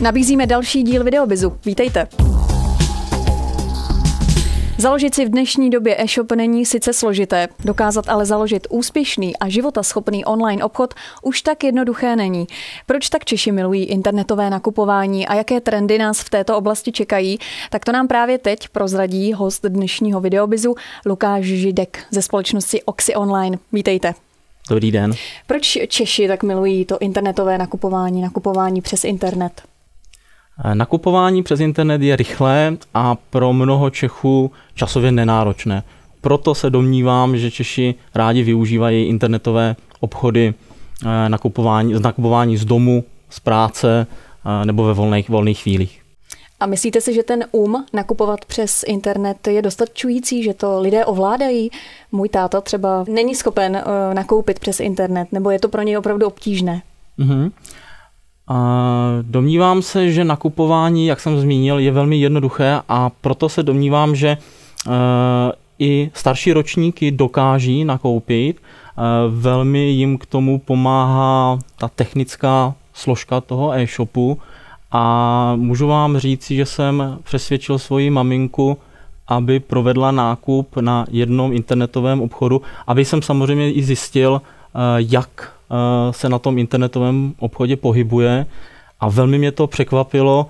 Nabízíme další díl Videobizu. Vítejte. Založit si v dnešní době e-shop není sice složité, dokázat ale založit úspěšný a životaschopný online obchod už tak jednoduché není. Proč tak Češi milují internetové nakupování a jaké trendy nás v této oblasti čekají, tak to nám právě teď prozradí host dnešního videobizu Lukáš Židek ze společnosti Oxy Online. Vítejte. Dobrý den. Proč Češi tak milují to internetové nakupování, nakupování přes internet? Eh, nakupování přes internet je rychlé a pro mnoho Čechů časově nenáročné. Proto se domnívám, že Češi rádi využívají internetové obchody eh, nakupování, nakupování z domu, z práce eh, nebo ve volných, volných chvílích. A myslíte si, že ten um nakupovat přes internet je dostačující, že to lidé ovládají? Můj táta třeba není schopen nakoupit přes internet, nebo je to pro něj opravdu obtížné? Mm-hmm. Domnívám se, že nakupování, jak jsem zmínil, je velmi jednoduché a proto se domnívám, že eh, i starší ročníky dokáží nakoupit. Eh, velmi jim k tomu pomáhá ta technická složka toho e-shopu a můžu vám říct, že jsem přesvědčil svoji maminku, aby provedla nákup na jednom internetovém obchodu, aby jsem samozřejmě i zjistil, eh, jak se na tom internetovém obchodě pohybuje a velmi mě to překvapilo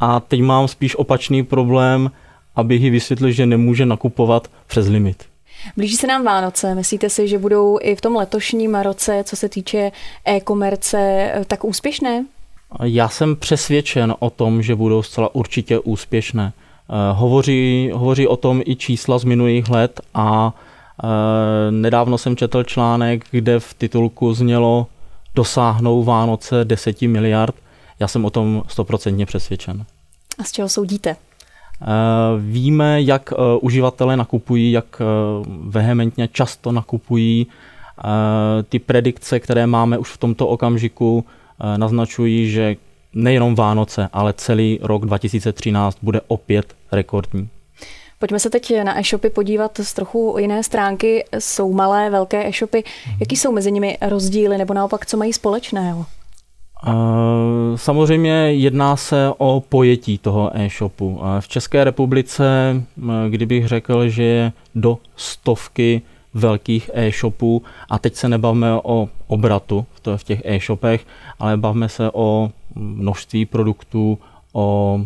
a teď mám spíš opačný problém, abych ji vysvětlil, že nemůže nakupovat přes limit. Blíží se nám Vánoce. Myslíte si, že budou i v tom letošním roce, co se týče e-komerce, eh, tak úspěšné? Já jsem přesvědčen o tom, že budou zcela určitě úspěšné. Eh, hovoří, hovoří o tom i čísla z minulých let a nedávno jsem četl článek, kde v titulku znělo dosáhnou Vánoce 10 miliard. Já jsem o tom stoprocentně přesvědčen. A z čeho soudíte? Eh, víme, jak eh, uživatelé nakupují, jak vehementně často nakupují. Ty predikce, které máme už v tomto okamžiku, naznačují, že nejenom Vánoce, ale celý rok 2013 bude opět rekordní. Pojďme se teď na e-shopy podívat z trochu jiné stránky. Jsou malé, velké e-shopy. Jaký jsou mezi nimi rozdíly nebo naopak, co mají společného? Samozřejmě jedná se o pojetí toho e-shopu. V České republice, kdybych řekl, že je do stovky velkých e-shopů, a teď se nebavíme o obratu v těch e-shopech, ale bavíme se o množství produktů, o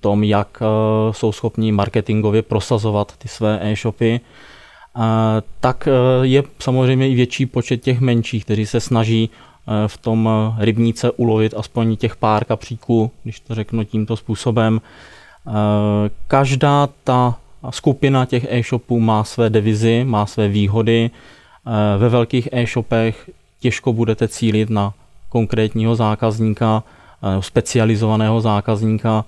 tom, jak eh, jsou schopni marketingově prosazovat ty své e-shopy, eh, tak eh, je samozřejmě i větší počet těch menších, kteří se snaží v tom rybníce ulovit aspoň těch pár kapříků, když to řeknu tímto způsobem. Každá ta skupina těch e-shopů má své devizy, má své výhody. Ve velkých e-shopech těžko budete cílit na konkrétního zákazníka, specializovaného zákazníka.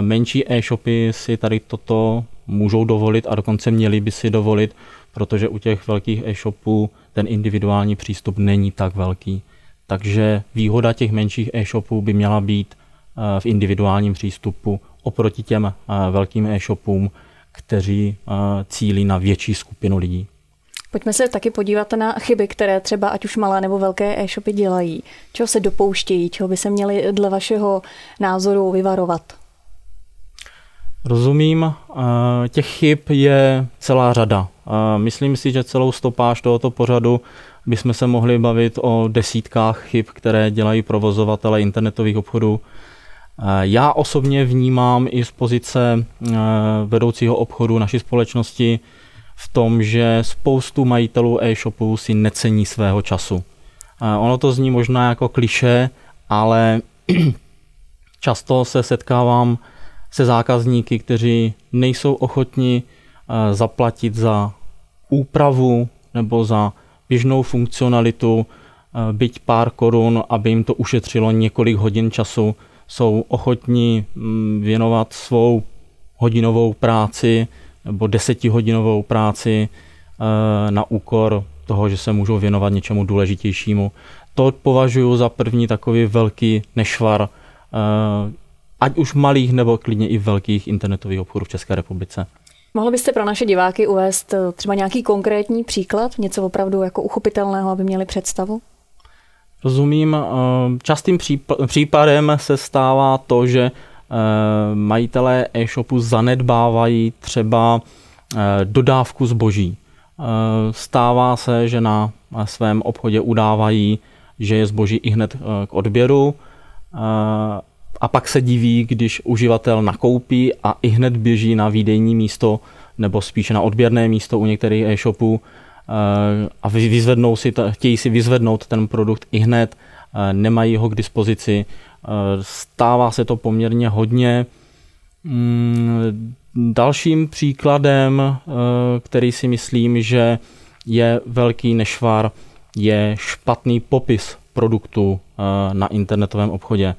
Menší e-shopy si tady toto můžou dovolit a dokonce měli by si dovolit, protože u těch velkých e-shopů ten individuální přístup není tak velký. Takže výhoda těch menších e-shopů by měla být v individuálním přístupu oproti těm velkým e-shopům, kteří cílí na větší skupinu lidí. Pojďme se taky podívat na chyby, které třeba ať už malé nebo velké e-shopy dělají. Čeho se dopouštějí, čeho by se měli dle vašeho názoru vyvarovat? Rozumím, eh, těch chyb je celá řada. Eh, myslím si, že celou stopáž tohoto pořadu bychom se mohli bavit o desítkách chyb, které dělají provozovatele internetových obchodů. Eh, já osobně vnímám i z pozice vedoucího obchodu naší společnosti v tom, že spoustu majitelů e-shopů si necení svého času. Ono to zní možná jako kliše, ale často se setkávám se zákazníky, kteří nejsou ochotni eh, zaplatit za úpravu nebo za běžnou funkcionalitu, eh, byť pár korun, aby jim to ušetřilo několik hodin času, jsou ochotní mm, věnovat svou hodinovou práci nebo desetihodinovou práci eh, na úkor toho, že se můžou věnovat něčemu důležitějšímu. To považuji za první takový velký nešvar, ať už malých nebo klidně i velkých internetových obchodů v České republice. Mohl byste pro naše diváky uvést eh, třeba nějaký konkrétní příklad, něco opravdu jako uchopitelného, aby měli představu? Rozumím. Častým případem se stává to, že majitelé e-shopu zanedbávají třeba dodávku zboží. Stává se, že na svém obchodě udávají, že je zboží i hned k odběru a pak se diví, když uživatel nakoupí a i hned běží na výdejní místo nebo spíše na odběrné místo u některých e-shopů eh, a vyzvednou si, chtějí si vyzvednout ten produkt i hned, eh, nemají ho k dispozici. Eh, stává se to poměrně hodně. Mm, dalším příkladem, který si myslím, že je velký nešvar, je špatný popis produktu na internetovém obchodě.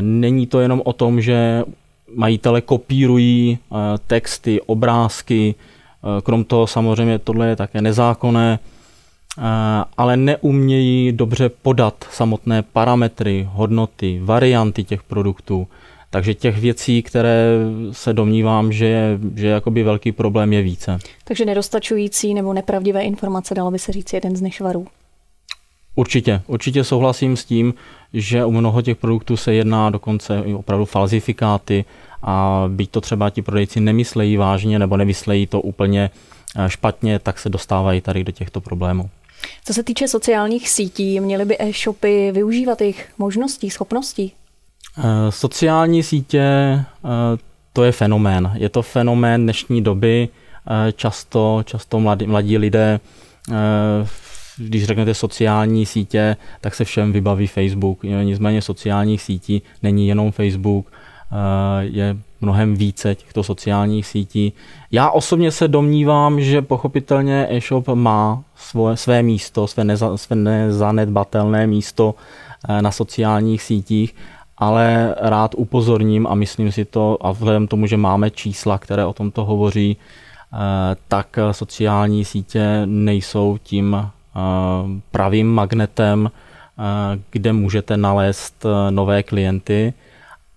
Není to jenom o tom, že majitele kopírují eh, texty, obrázky, eh, krom toho samozřejmě tohle je také nezákonné, eh, ale neumějí dobře podat samotné parametry, hodnoty, varianty těch produktů. Takže těch věcí, které se domnívám, že je, že jakoby velký problém, je více. Takže nedostačující nebo nepravdivé informace, dalo by se říct, jeden z nešvarů. Určitě, určitě souhlasím s tím, že u mnoho těch produktů se jedná dokonce i opravdu falzifikáty a byť to třeba ti prodejci nemyslejí vážně nebo nemyslejí to úplně eh, špatně, tak se dostávají tady do těchto problémů. Co se týče sociálních sítí, měly by e-shopy využívat jejich možností, schopností? Eh, sociální sítě eh, to je fenomén. Je to fenomén dnešní doby. Často, často mladí, mladí lidé když řeknete sociální sítě, tak se všem vybaví Facebook. Nicméně sociálních sítí není jenom Facebook, eh, je mnohem více těchto sociálních sítí. Já osobně se domnívám, že pochopitelně e-shop má svoje, své místo, své, neza, své nezanedbatelné místo eh, na sociálních sítích, ale rád upozorním a myslím si to, a vzhledem tomu, že máme čísla, které o tomto hovoří, eh, tak sociální sítě nejsou tím pravým magnetem, kde můžete nalézt eh, nové klienty,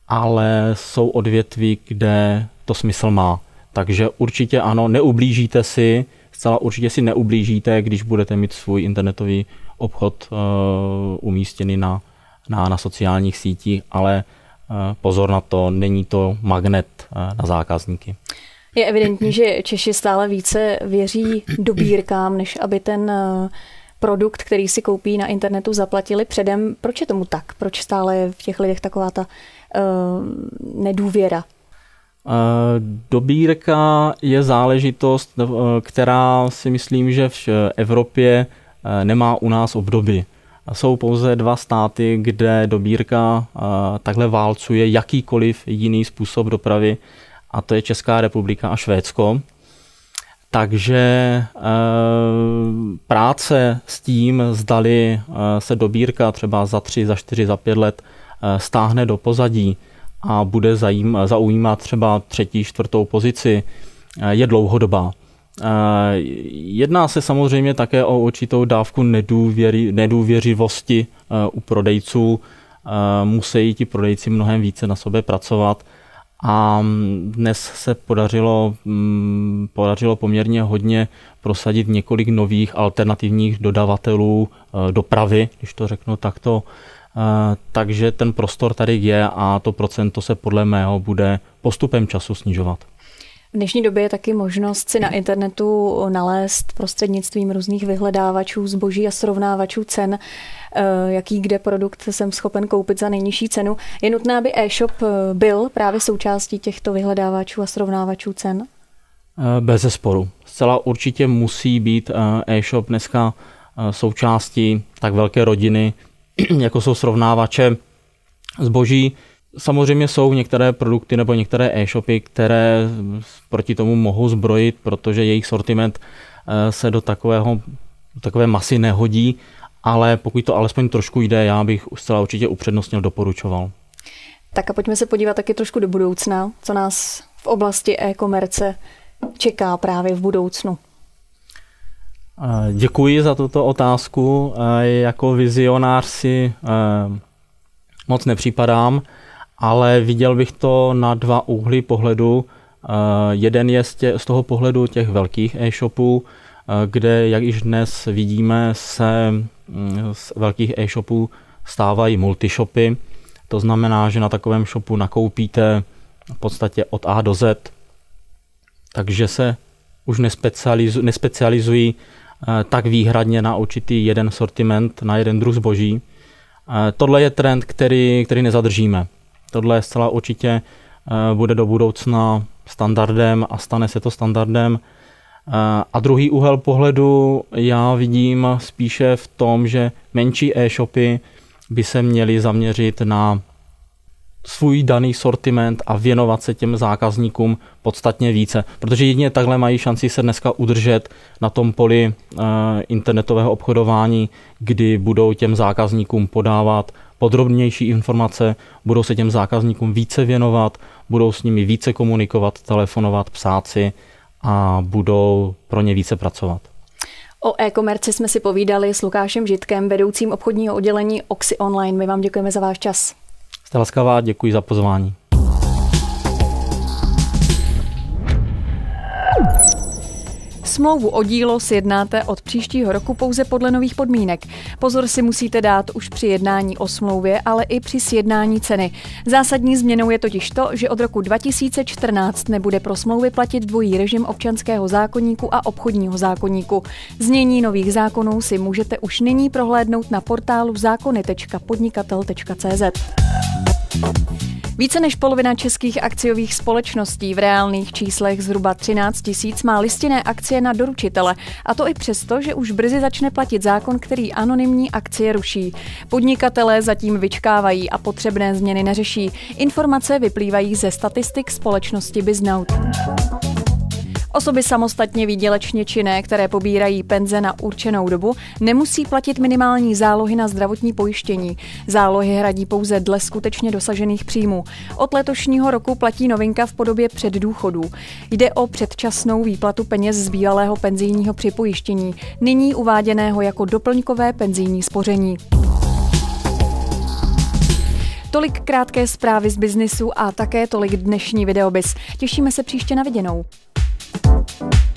ale jsou odvětví, kde to smysl má. Takže určitě ano, neublížíte si, zcela určitě si neublížíte, když budete mít svůj internetový obchod umístěný na, na, na sociálních sítích, ale pozor na to, není to magnet na zákazníky. Je evidentní, že Češi stále více věří dobírkám, než aby ten eh, produkt, který si koupí na internetu, zaplatili předem. Proč je tomu tak? Proč stále je v těch lidech taková ta uh, nedůvěra? Dobírka je záležitost, která si myslím, že v Evropě nemá u nás obdoby. Jsou pouze dva státy, kde dobírka takhle válcuje jakýkoliv jiný způsob dopravy a to je Česká republika a Švédsko. Takže eh, práce s tím, zdali eh, se dobírka třeba za tři, za čtyři, za pět let eh, stáhne do pozadí a bude zaujímat třeba třetí, čtvrtou pozici, je dlouhodobá. Jedná se samozřejmě také o určitou dávku nedůvěry, nedůvěřivosti u prodejců. Musí ti prodejci mnohem více na sobě pracovat a dnes se podařilo, mm, podařilo poměrně hodně prosadit několik nových alternativních dodavatelů eh, dopravy, když to řeknu takto. Eh, takže ten prostor tady je a to procento se podle mého bude postupem času snižovat. V dnešní době je taky možnost si na internetu nalézt prostřednictvím různých vyhledávačů zboží a srovnávačů cen, jaký kde produkt jsem schopen koupit za nejnižší cenu. Je nutné, aby e-shop eh, byl právě součástí těchto vyhledávačů a srovnávačů cen? Eh, bez zesporu. Zcela určitě musí být e-shop dneska součástí tak velké rodiny, jako jsou srovnávače zboží, Samozřejmě jsou některé produkty nebo některé e-shopy, které proti tomu mohou zbrojit, protože jejich sortiment eh, se do takového, do takové masy nehodí, ale pokud to alespoň trošku jde, já bych zcela určitě upřednostnil doporučoval. Tak a pojďme se podívat taky trošku do budoucna, co nás v oblasti e-komerce čeká právě v budoucnu. Eh, děkuji za tuto otázku. Eh, jako vizionář si moc nepřipadám ale viděl bych to na dva úhly pohledu. Eh, jeden je z, tě, z toho pohledu těch velkých e-shopů, eh, kde, jak již dnes vidíme, se z velkých e-shopů stávají multishopy. To znamená, že na takovém shopu nakoupíte v podstatě od A do Z, takže se už nespecializují, nespecializují eh, tak výhradně na určitý jeden sortiment, na jeden druh zboží. Eh, tohle je trend, který, který nezadržíme. Tohle zcela určitě eh, bude do budoucna standardem a stane se to standardem. A druhý úhel pohledu já vidím spíše v tom, že menší e-shopy by se měly zaměřit na svůj daný sortiment a věnovat se těm zákazníkům podstatně více. Protože jedině takhle mají šanci se dneska udržet na tom poli uh, internetového obchodování, kdy budou těm zákazníkům podávat podrobnější informace, budou se těm zákazníkům více věnovat, budou s nimi více komunikovat, telefonovat, psát si a budou pro ně více pracovat. O e-komerci jsme si povídali s Lukášem Žitkem, vedoucím obchodního oddělení Oxy Online. My vám děkujeme za váš čas. Jste laskavá, děkuji za pozvání. Smlouvu o dílo sjednáte od příštího roku pouze podle nových podmínek. Pozor si musíte dát už při jednání o smlouvě, ale i při sjednání ceny. Zásadní změnou je totiž to, že od roku 2014 nebude pro smlouvy platit dvojí režim občanského zákonníku a obchodního zákonníku. Znění nových zákonů si můžete už nyní prohlédnout na portálu zákony.podnikatel.cz. Více než polovina českých akciových společností v reálných číslech zhruba 13 tisíc má listinné akcie na doručitele. A to i přesto, že už brzy začne platit zákon, který anonymní akcie ruší. Podnikatelé zatím vyčkávají a potřebné změny neřeší. Informace vyplývají ze statistik společnosti Biznout. Osoby samostatně výdělečně činné, které pobírají penze na určenou dobu, nemusí platit minimální zálohy na zdravotní pojištění. Zálohy hradí pouze dle skutečně dosažených příjmů. Od letošního roku platí novinka v podobě předdůchodů. Jde o předčasnou výplatu peněz z bývalého penzijního připojištění, nyní uváděného jako doplňkové penzijní spoření. Tolik krátké zprávy z biznisu a také tolik dnešní videobis. Těšíme se příště na viděnou. Thank